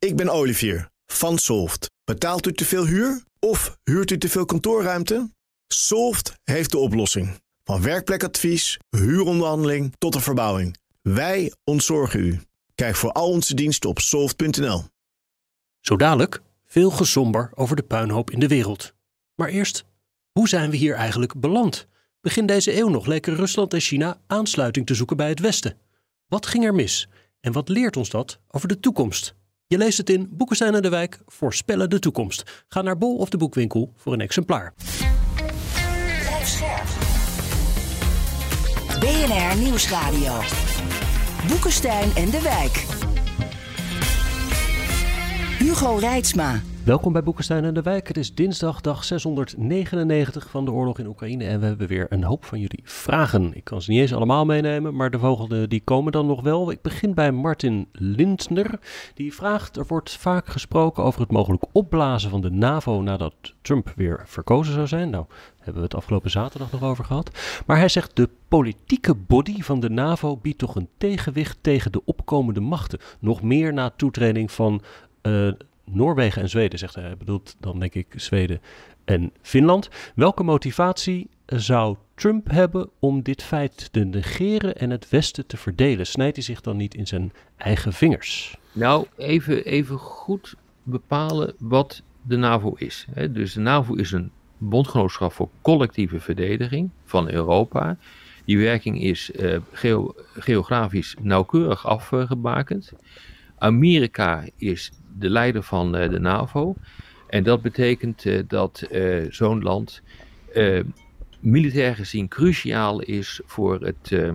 Ik ben Olivier van Solft. Betaalt u te veel huur of huurt u te veel kantoorruimte? Solft heeft de oplossing. Van werkplekadvies, huuronderhandeling tot de verbouwing. Wij ontzorgen u. Kijk voor al onze diensten op soft.nl. Zo dadelijk veel gezomber over de puinhoop in de wereld. Maar eerst, hoe zijn we hier eigenlijk beland? Begin deze eeuw nog leken Rusland en China aansluiting te zoeken bij het Westen. Wat ging er mis? En wat leert ons dat over de toekomst? Je leest het in Boekenstein en de Wijk Voorspellen de toekomst. Ga naar Bol of de boekwinkel voor een exemplaar. BNR Nieuwsradio. Boekenstein en de Wijk. Hugo Reitsma. Welkom bij Boekenstein en de Wijk. Het is dinsdag, dag 699 van de oorlog in Oekraïne. En we hebben weer een hoop van jullie vragen. Ik kan ze niet eens allemaal meenemen, maar de volgende die komen dan nog wel. Ik begin bij Martin Lindner. Die vraagt, er wordt vaak gesproken over het mogelijk opblazen van de NAVO nadat Trump weer verkozen zou zijn. Nou, hebben we het afgelopen zaterdag nog over gehad. Maar hij zegt, de politieke body van de NAVO biedt toch een tegenwicht tegen de opkomende machten. Nog meer na toetreding van... Uh, Noorwegen en Zweden, zegt hij. Hij bedoelt dan denk ik Zweden en Finland. Welke motivatie zou Trump hebben om dit feit te negeren en het Westen te verdelen? Snijdt hij zich dan niet in zijn eigen vingers? Nou, even, even goed bepalen wat de NAVO is. Dus de NAVO is een bondgenootschap voor collectieve verdediging van Europa. Die werking is uh, geografisch nauwkeurig afgebakend. Amerika is de leider van uh, de NAVO. En dat betekent uh, dat uh, zo'n land militair gezien cruciaal is voor het,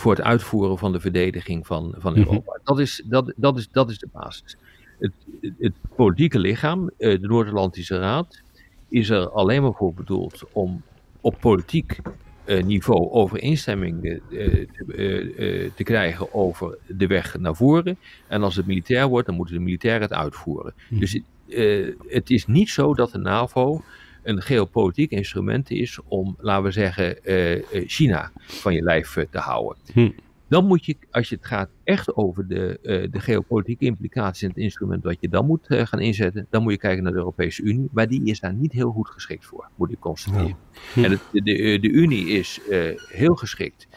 voor het uitvoeren van de verdediging van, van mhm. Europa. Mm -hmm. dat, is, dat, dat, is, dat is de basis. Het, het, het politieke lichaam, de Noord-Atlantische Raad, is er alleen maar voor bedoeld om op politiek niveau overeenstemming uh, uh, te krijgen over de weg naar voren. En als het militair wordt, dan moeten de militairen het uitvoeren. Hm. Dus het is niet zo dat de NAVO een geopolitiek instrument is om, laten we zeggen, China van je lijf te houden. Hm. Dan moet je, als je het gaat echt over de, uh, de geopolitieke implicaties en het instrument wat je dan moet uh, gaan inzetten, dan moet je kijken naar de Europese Unie. Maar die is daar niet heel goed geschikt voor, moet ik constateren. Ja. En het, de, de, de, Unie is uh, heel geschikt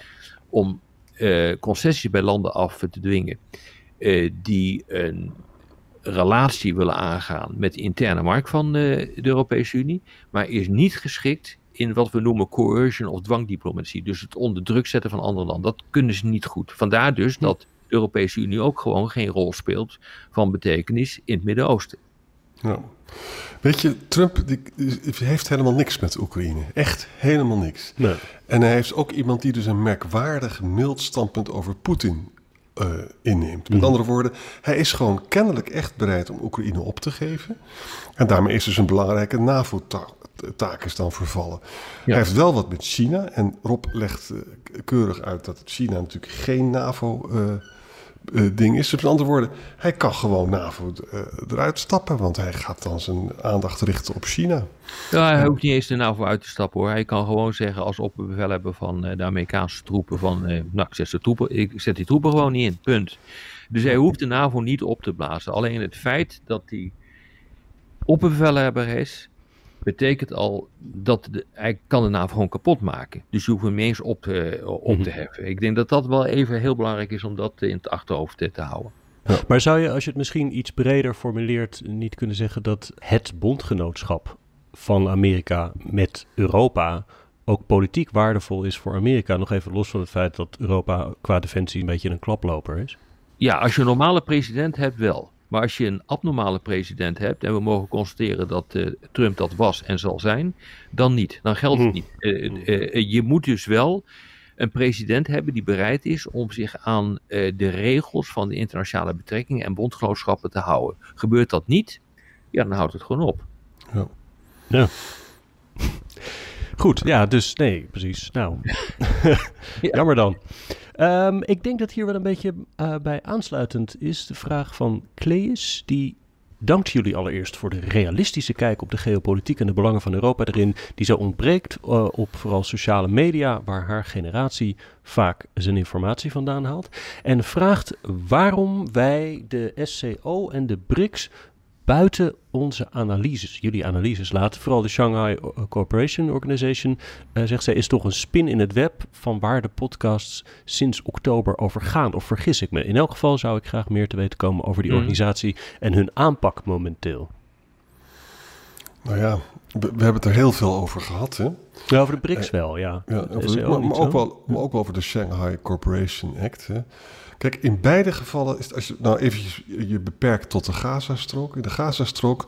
om concessies bij landen af te dwingen die een relatie willen aangaan met de interne markt van de Europese Unie, maar is niet geschikt in wat we noemen coercion of dwangdiplomatie. Dus het onder druk zetten van andere landen. Dat kunnen ze niet goed. Vandaar dus dat de Europese Unie ook gewoon geen rol speelt van betekenis in het Midden-Oosten. Nou, weet je, Trump die, heeft helemaal niks met Oekraïne. Echt helemaal niks. Nee. En hij heeft ook iemand die dus een merkwaardig mild standpunt over Poetin uh, inneemt. Met mhm. andere woorden, hij is gewoon kennelijk echt bereid om Oekraïne op te geven. En daarmee is dus een belangrijke NAVO-taak is dan vervallen. Hij heeft wel wat met China. En Rob legt uh, keurig uit dat China natuurlijk geen NAVO... Uh, ding is. Dus met andere woorden, hij kan gewoon NAVO uh, eruit stappen, want hij gaat dan zijn aandacht richten op China. Ja, hij hoeft niet eens de NAVO uit te stappen hoor. Hij kan gewoon zeggen als opbevelhebber van uh, de Amerikaanse troepen van, nou ik zet, de troepen, ik zet die troepen gewoon niet in, punt. Dus hij hoeft de NAVO niet op te blazen. Alleen het feit dat hij opbevelhebber is, betekent al dat de, hij kan de NAVO gewoon kapot maken. Dus je hoeft hem niet eens op te, op te mhm. heffen. Ik denk dat dat wel even heel belangrijk is om dat in het achterhoofd te houden. Ja. Maar zou je, als je het misschien iets breder formuleert, niet kunnen zeggen dat het bondgenootschap van Amerika met Europa ook politiek waardevol is voor Amerika? Nog even los van het feit dat Europa qua defensie een beetje een klaploper is. Ja, als je een normale president hebt, wel. Maar als je een abnormale president hebt, en we mogen constateren dat uh, Trump dat was en zal zijn, dan niet. Dan geldt het hm. niet. Uh, uh, je moet dus wel een president hebben die bereid is om zich aan de regels van de internationale betrekkingen en bondgenootschappen te houden. Gebeurt dat niet, ja, dan houdt het gewoon op. Ja. ja. Goed, ja, dus nee, precies. Nou, jammer dan. Um, ik denk dat hier wel een beetje uh, bij aansluitend is de vraag van Cleus, die dankt jullie allereerst voor de realistische kijk op de geopolitiek en de belangen van Europa erin, die zo ontbreekt uh, op vooral sociale media, waar haar generatie vaak zijn informatie vandaan haalt. En vraagt waarom wij de SCO en de BRICS buiten onze analyses, jullie analyses laten. Vooral de Shanghai Cooperation Organization, uh, zegt zij, is toch een spin in het web van waar de podcasts sinds oktober over gaan. Of vergis ik me? In elk geval zou ik graag meer te weten komen over die mm. organisatie en hun aanpak momenteel. Nou ja, we, we, hebben het er heel veel over gehad. Hè? Ja, over de BRICS uh, wel, ja. ja over, maar, maar, ook wel, maar ook wel over de Shanghai Corporation Act. Hè? Kijk, in beide gevallen is het, als je nou eventjes je beperkt tot de Gazastrook. In de Gazastrook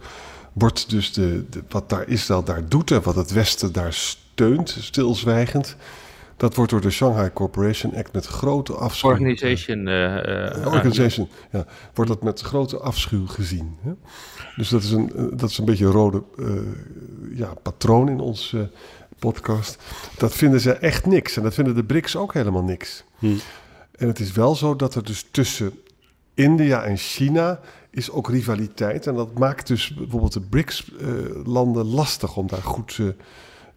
wordt dus de, de, wat daar Israël daar doet en wat het Westen daar steunt, stilzwijgend. Dat wordt door de Shanghai Corporation Act met grote afschuw. Organization. Uh, uh, organization, ja. Wordt dat met grote afschuw gezien. Hè? Dus dat is, een, dat is een beetje een rode uh, ja, patroon in onze podcast. Dat vinden ze echt niks. En dat vinden de BRICS ook helemaal niks. Hm. En het is wel zo dat er dus tussen India en China is ook rivaliteit. En dat maakt dus bijvoorbeeld de BRICS-landen lastig om daar goed,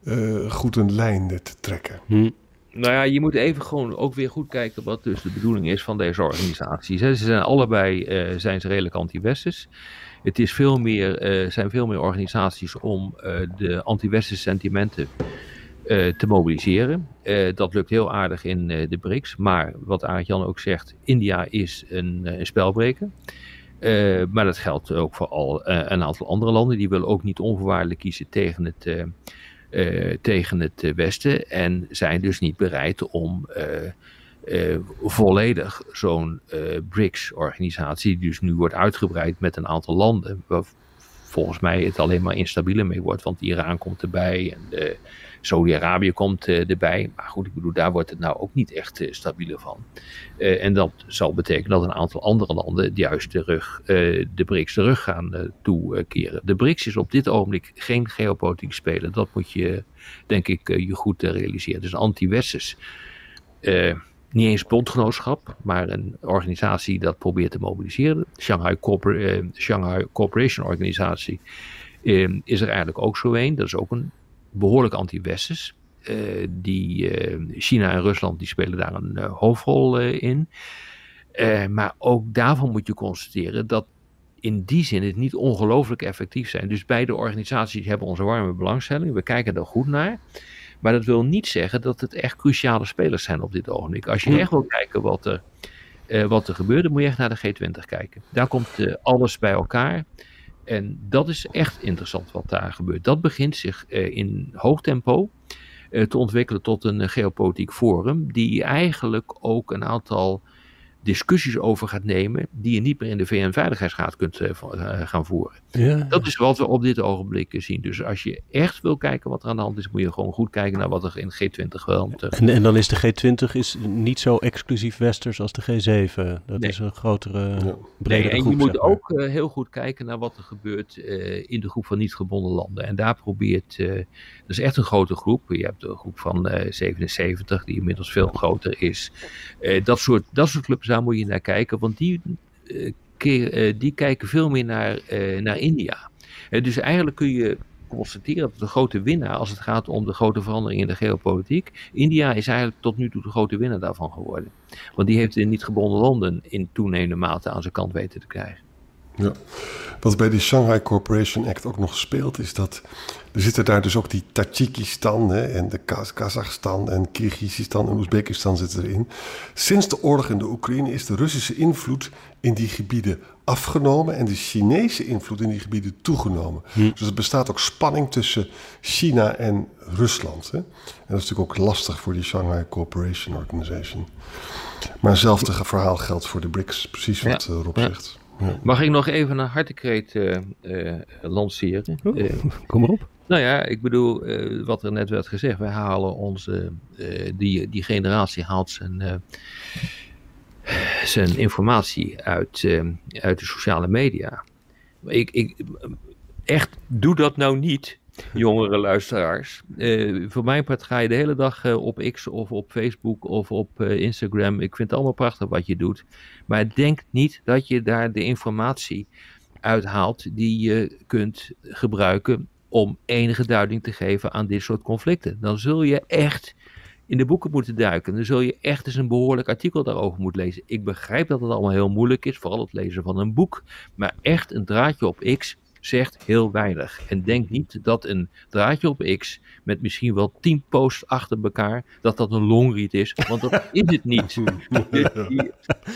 uh, goed een lijn te trekken. Hm. Nou ja, je moet even gewoon ook weer goed kijken wat dus de bedoeling is van deze organisaties. Ze zijn allebei zijn ze redelijk anti-westers. Het is veel meer, zijn veel meer organisaties om de anti-westerse sentimenten te mobiliseren. Uh, dat lukt heel aardig in uh, de BRICS. Maar wat Aart-Jan ook zegt, India is een, een spelbreker. maar dat geldt ook voor al een aantal andere landen. Die willen ook niet onvoorwaardelijk kiezen tegen het, tegen het Westen. En zijn dus niet bereid om volledig zo'n BRICS-organisatie, die dus nu wordt uitgebreid met een aantal landen. Waar volgens mij het alleen maar instabieler mee wordt. Want Iran komt erbij en de Saudi-Arabië komt uh, erbij. Maar goed, ik bedoel, daar wordt het nou ook niet echt uh, stabieler van. Uh, en dat zal betekenen dat een aantal andere landen juist de, rug, de BRICS de rug gaan toekeren. De BRICS is op dit ogenblik geen geopolitiek speler. Dat moet je, denk ik, je goed realiseren. Dus anti-westers niet eens bondgenootschap, maar een organisatie dat probeert te mobiliseren. Shanghai, Corpor Shanghai Cooperation Organisatie is er eigenlijk ook zo een. Dat is ook een behoorlijk anti-westers. Uh, die, uh, China en Rusland die spelen daar een uh, hoofdrol in. maar ook daarvan moet je constateren dat in die zin het niet ongelooflijk effectief zijn. Dus beide organisaties hebben onze warme belangstelling. We kijken er goed naar. Maar dat wil niet zeggen dat het echt cruciale spelers zijn op dit ogenblik. Als je echt wil kijken wat er, wat er gebeurt, dan moet je echt naar de G20 kijken. Daar komt alles bij elkaar. En dat is echt interessant wat daar gebeurt. Dat begint zich uh, in hoog tempo uh, te ontwikkelen tot een uh, geopolitiek forum, die eigenlijk ook een aantal discussies over gaat nemen die je niet meer in de VN-veiligheidsraad kunt uh, gaan voeren. Ja. Dat is wat we op dit ogenblik zien. Dus als je echt wil kijken wat er aan de hand is, moet je gewoon goed kijken naar wat er in G20 wel. En, en, dan is de G20 is niet zo exclusief westers als de G7. Dat is een grotere, ja. bredere nee, En je moet ook uh, heel goed kijken naar wat er gebeurt uh, in de groep van niet gebonden landen. En daar probeert, dat is echt een grote groep. Je hebt een groep van 77 die inmiddels veel groter is. dat, soort, dat soort clubs daar moet je naar kijken, want die, keer, uh, die kijken veel meer naar, uh, naar India. dus eigenlijk kun je constateren dat de grote winnaar, als het gaat om de grote verandering in de geopolitiek, India is eigenlijk tot nu toe de grote winnaar daarvan geworden. Want die heeft in niet gebonden landen in toenemende mate aan zijn kant weten te krijgen. Ja. Wat bij die Shanghai Corporation Act ook nog speelt, is dat er zitten daar dus ook die Tajikistan hè, en de Kaz Kazachstan en Kyrgyzstan en Oezbekistan zitten erin. Sinds de oorlog in de Oekraïne is de Russische invloed in die gebieden afgenomen en de Chinese invloed in die gebieden toegenomen. Hm. Dus er bestaat ook spanning tussen China en Rusland. Hè? En dat is natuurlijk ook lastig voor die Shanghai Cooperation Organization. Maar hetzelfde verhaal geldt voor de BRICS, precies wat ja. Rob zegt. Mag ik nog even een hartekreet uh, uh, lanceren? Uh, kom maar op. Nou ja, ik bedoel, wat er net werd gezegd, wij halen onze, die, die generatie haalt zijn, zijn informatie uit, uit de sociale media. Ik, ik, echt, doe dat nou niet jongere luisteraars. Uh, voor mijn part ga je de hele dag uh, op X of op Facebook of op uh, Instagram. Ik vind het allemaal prachtig wat je doet. Maar denk niet dat je daar de informatie uithaalt die je kunt gebruiken om enige duiding te geven aan dit soort conflicten. Dan zul je echt in de boeken moeten duiken. Dan zul je echt eens een behoorlijk artikel daarover moeten lezen. Ik begrijp dat het allemaal heel moeilijk is, vooral het lezen van een boek. Maar echt een draadje op X zegt heel weinig. En denk niet dat een draadje op X met misschien wel tien posts achter elkaar, dat dat een longread is. Want dat is het niet.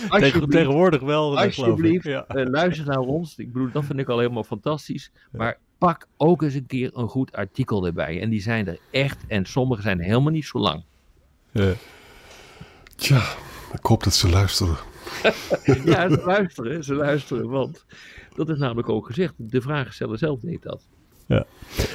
alsjeblieft, Tegenwoordig wel. Alsjeblieft, ja. uh, luister naar ons. Ik bedoel, dat vind ik al helemaal fantastisch. Maar pak ook eens een keer een goed artikel erbij. En die zijn er echt. En sommige zijn helemaal niet zo lang. Ja. Tja, ik hoop dat ze luisteren. ja, ze luisteren, ze luisteren, want dat is namelijk ook gezegd. De vragensteller zelf deed dat. Ja.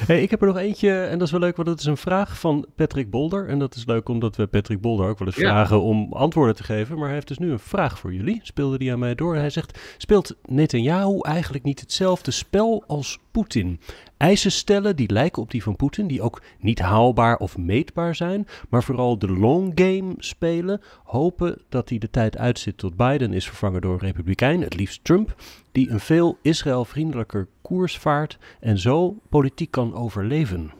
Hey, ik heb er nog eentje en dat is wel leuk, want dat is een vraag van Patrick Bolder. En dat is leuk omdat we Patrick Bolder ook wel eens vragen om antwoorden te geven. Maar hij heeft dus nu een vraag voor jullie, speelde die aan mij door. Hij zegt, speelt Netanyahu eigenlijk niet hetzelfde spel als Poetin? Eisen stellen die lijken op die van Poetin, die ook niet haalbaar of meetbaar zijn, maar vooral de long game spelen, hopen dat hij de tijd uitzit tot Biden is vervangen door een republikein, het liefst Trump, die een veel Israël-vriendelijker koers vaart en zo politiek kan overleven.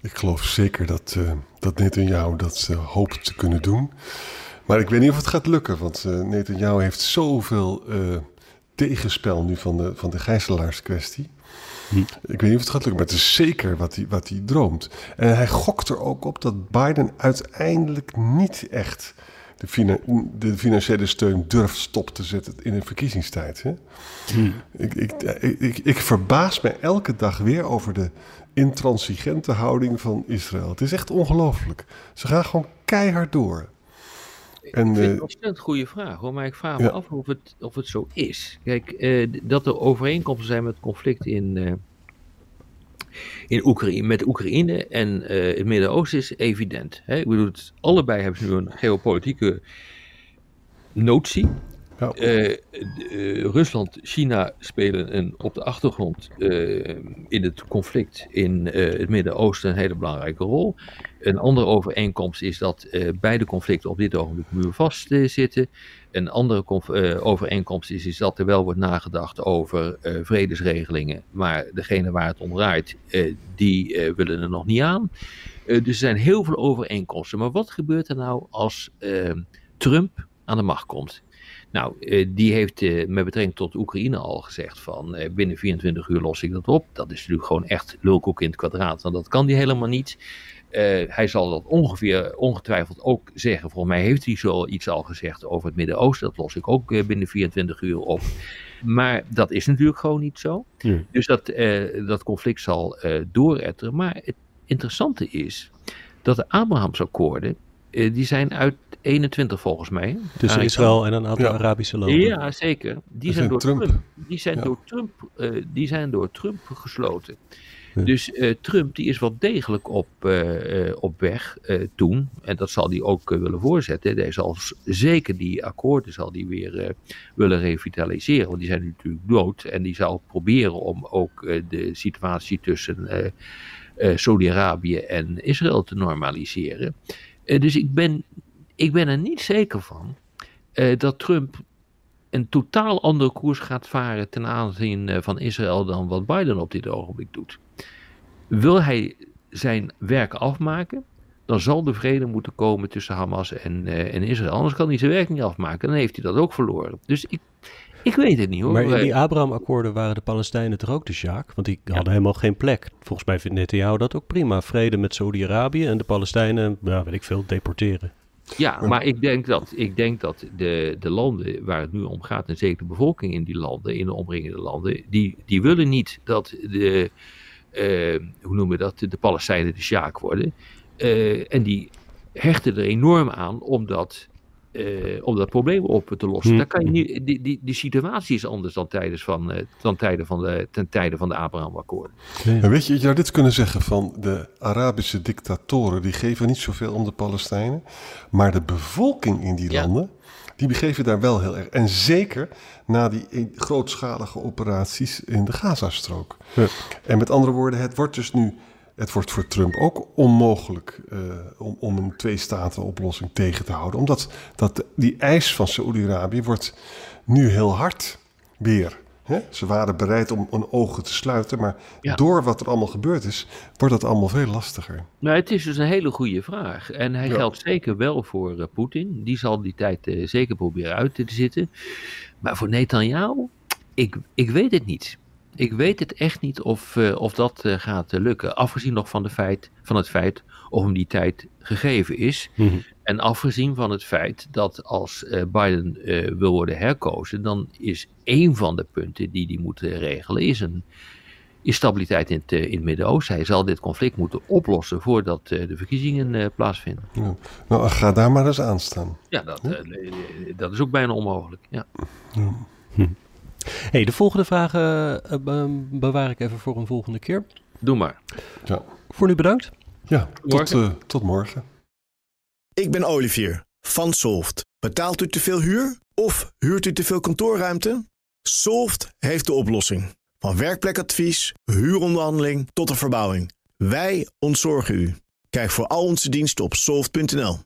Ik geloof zeker dat, uh, dat Netanyahu dat uh, hoopt te kunnen doen. Maar ik weet niet of het gaat lukken, want uh, Netanyahu heeft zoveel tegenspel nu van de, van de gijzelaarskwestie. Hm. Ik weet niet of het gaat lukken, maar het is zeker wat hij, wat hij droomt. En hij gokt er ook op dat Biden uiteindelijk niet echt de, de financiële steun durft stop te zetten in een verkiezingstijd. Hè? Hm. Ik, ik, ik, ik, verbaas me elke dag weer over de intransigente houding van Israël. Het is echt ongelooflijk. Ze gaan gewoon keihard door. En, ik vind het een ontzettend goede vraag hoor, maar ik vraag me af of het, of het zo is. Kijk, eh, dat er overeenkomsten zijn met het conflict in, uh, in Oekraïne, met Oekraïne en uh, het Midden-Oosten is evident. Hè? Ik bedoel, het, allebei hebben ze nu een geopolitieke notie. Ja. Uh, Rusland, China spelen op de achtergrond uh, in het conflict in het Midden-Oosten een hele belangrijke rol. Een andere overeenkomst is dat beide conflicten op dit ogenblik muurvast zitten. Een andere overeenkomst is, is dat er wel wordt nagedacht over vredesregelingen, maar degene waar het om draait, die willen er nog niet aan. dus er zijn heel veel overeenkomsten. Maar wat gebeurt er nou als Trump aan de macht komt? Nou, eh, die heeft eh, met betrekking tot Oekraïne al gezegd van eh, binnen 24 uur los ik dat op. Dat is natuurlijk gewoon echt lulkoek in het kwadraat, want dat kan die helemaal niet. hij zal dat ongeveer ongetwijfeld ook zeggen. Volgens mij heeft hij zoiets al gezegd over het Midden-Oosten. Dat los ik ook binnen 24 uur op. Maar dat is natuurlijk gewoon niet zo. Dus dat, dat conflict zal dooretteren. Maar het interessante is dat de Abrahamsakkoorden, die zijn uit 21 volgens mij. Tussen Israël en een aantal Arabische landen. Ja, zeker. Die zijn, door Trump. die, zijn door Trump uh, die zijn door Trump gesloten. Dus uh, Trump die is wel degelijk op, uh, op weg toen. En dat zal hij ook willen voorzetten. Hij zal zeker die akkoorden zal die weer willen revitaliseren. Want die zijn natuurlijk dood. En die zal proberen om ook de situatie tussen Saudi-Arabië en Israël te normaliseren. dus ik ben ik ben er niet zeker van uh, dat Trump een totaal andere koers gaat varen ten aanzien eh, van Israël dan wat Biden op dit ogenblik doet. Wil hij zijn werk afmaken, dan zal de vrede moeten komen tussen Hamas en, uh, en Israël. Anders kan hij zijn werk niet afmaken. Dan heeft hij dat ook verloren. Dus ik, ik weet het niet hoor. Maar in die Abraham-akkoorden waren de Palestijnen toch ook de Sjaak? Want die hadden helemaal geen plek. Volgens mij vindt Netanyahu dat ook prima. Vrede met Saudi-Arabië en de Palestijnen, nou, weet ik veel, deporteren. Ja, maar ik denk dat, ik denk dat de, de landen waar het nu om gaat, en zeker de bevolking in die landen, in de omringende landen, die, die willen niet dat de, uh, hoe noemen we dat, de Palestijnen de Sjaak worden. Uh, en die hechten er enorm aan omdat uh, om dat probleem op te lossen. Hmm. kan je niet, die, die, die situatie is anders dan, tijdens van, uh, dan tijden van de, ten tijde van de Abraham-akkoorden. Weet je, je zou dit kunnen zeggen van de Arabische dictatoren, die geven niet zoveel om de Palestijnen, maar de bevolking in die landen, die begeven daar wel heel erg. En zeker na die grootschalige operaties in de Gazastrook. Ja. En met andere woorden, het wordt dus nu het wordt voor Trump ook onmogelijk uh, om, om een twee-staten-oplossing tegen te houden. Omdat dat, die eis van Saoedi-Arabië wordt nu heel hard weer. Hè? Ze waren bereid om hun ogen te sluiten, maar door wat er allemaal gebeurd is, wordt het allemaal veel lastiger. Nou, het is dus een hele goede vraag. En hij geldt zeker wel voor uh, Poetin. Die zal die tijd uh, zeker proberen uit te zitten. Maar voor Netanyahu, ik, ik weet het niet. Ik weet het echt niet of, uh, of dat gaat lukken. Afgezien nog van, de feit, van het feit of hem die tijd gegeven is. Mm -hmm. En afgezien van het feit dat als Biden wil worden herkozen, dan is één van de punten die hij moet regelen, is, een, is stabiliteit in het, in het Midden-Oosten. Hij zal dit conflict moeten oplossen voordat de verkiezingen plaatsvinden. Ja. Nou, ga daar maar eens aan staan. Ja, dat, ja? dat is ook bijna onmogelijk. Ja. ja. Hm. Hey, de volgende vragen bewaar ik even voor een volgende keer. Doe maar. Ja. Voor nu bedankt. Ja, tot, uh, tot morgen. Ik ben Olivier van Solft. Betaalt u te veel huur of huurt u te veel kantoorruimte? Solft heeft de oplossing. Van werkplekadvies, huuronderhandeling tot de verbouwing. Wij ontzorgen u. Kijk voor al onze diensten op soft.nl.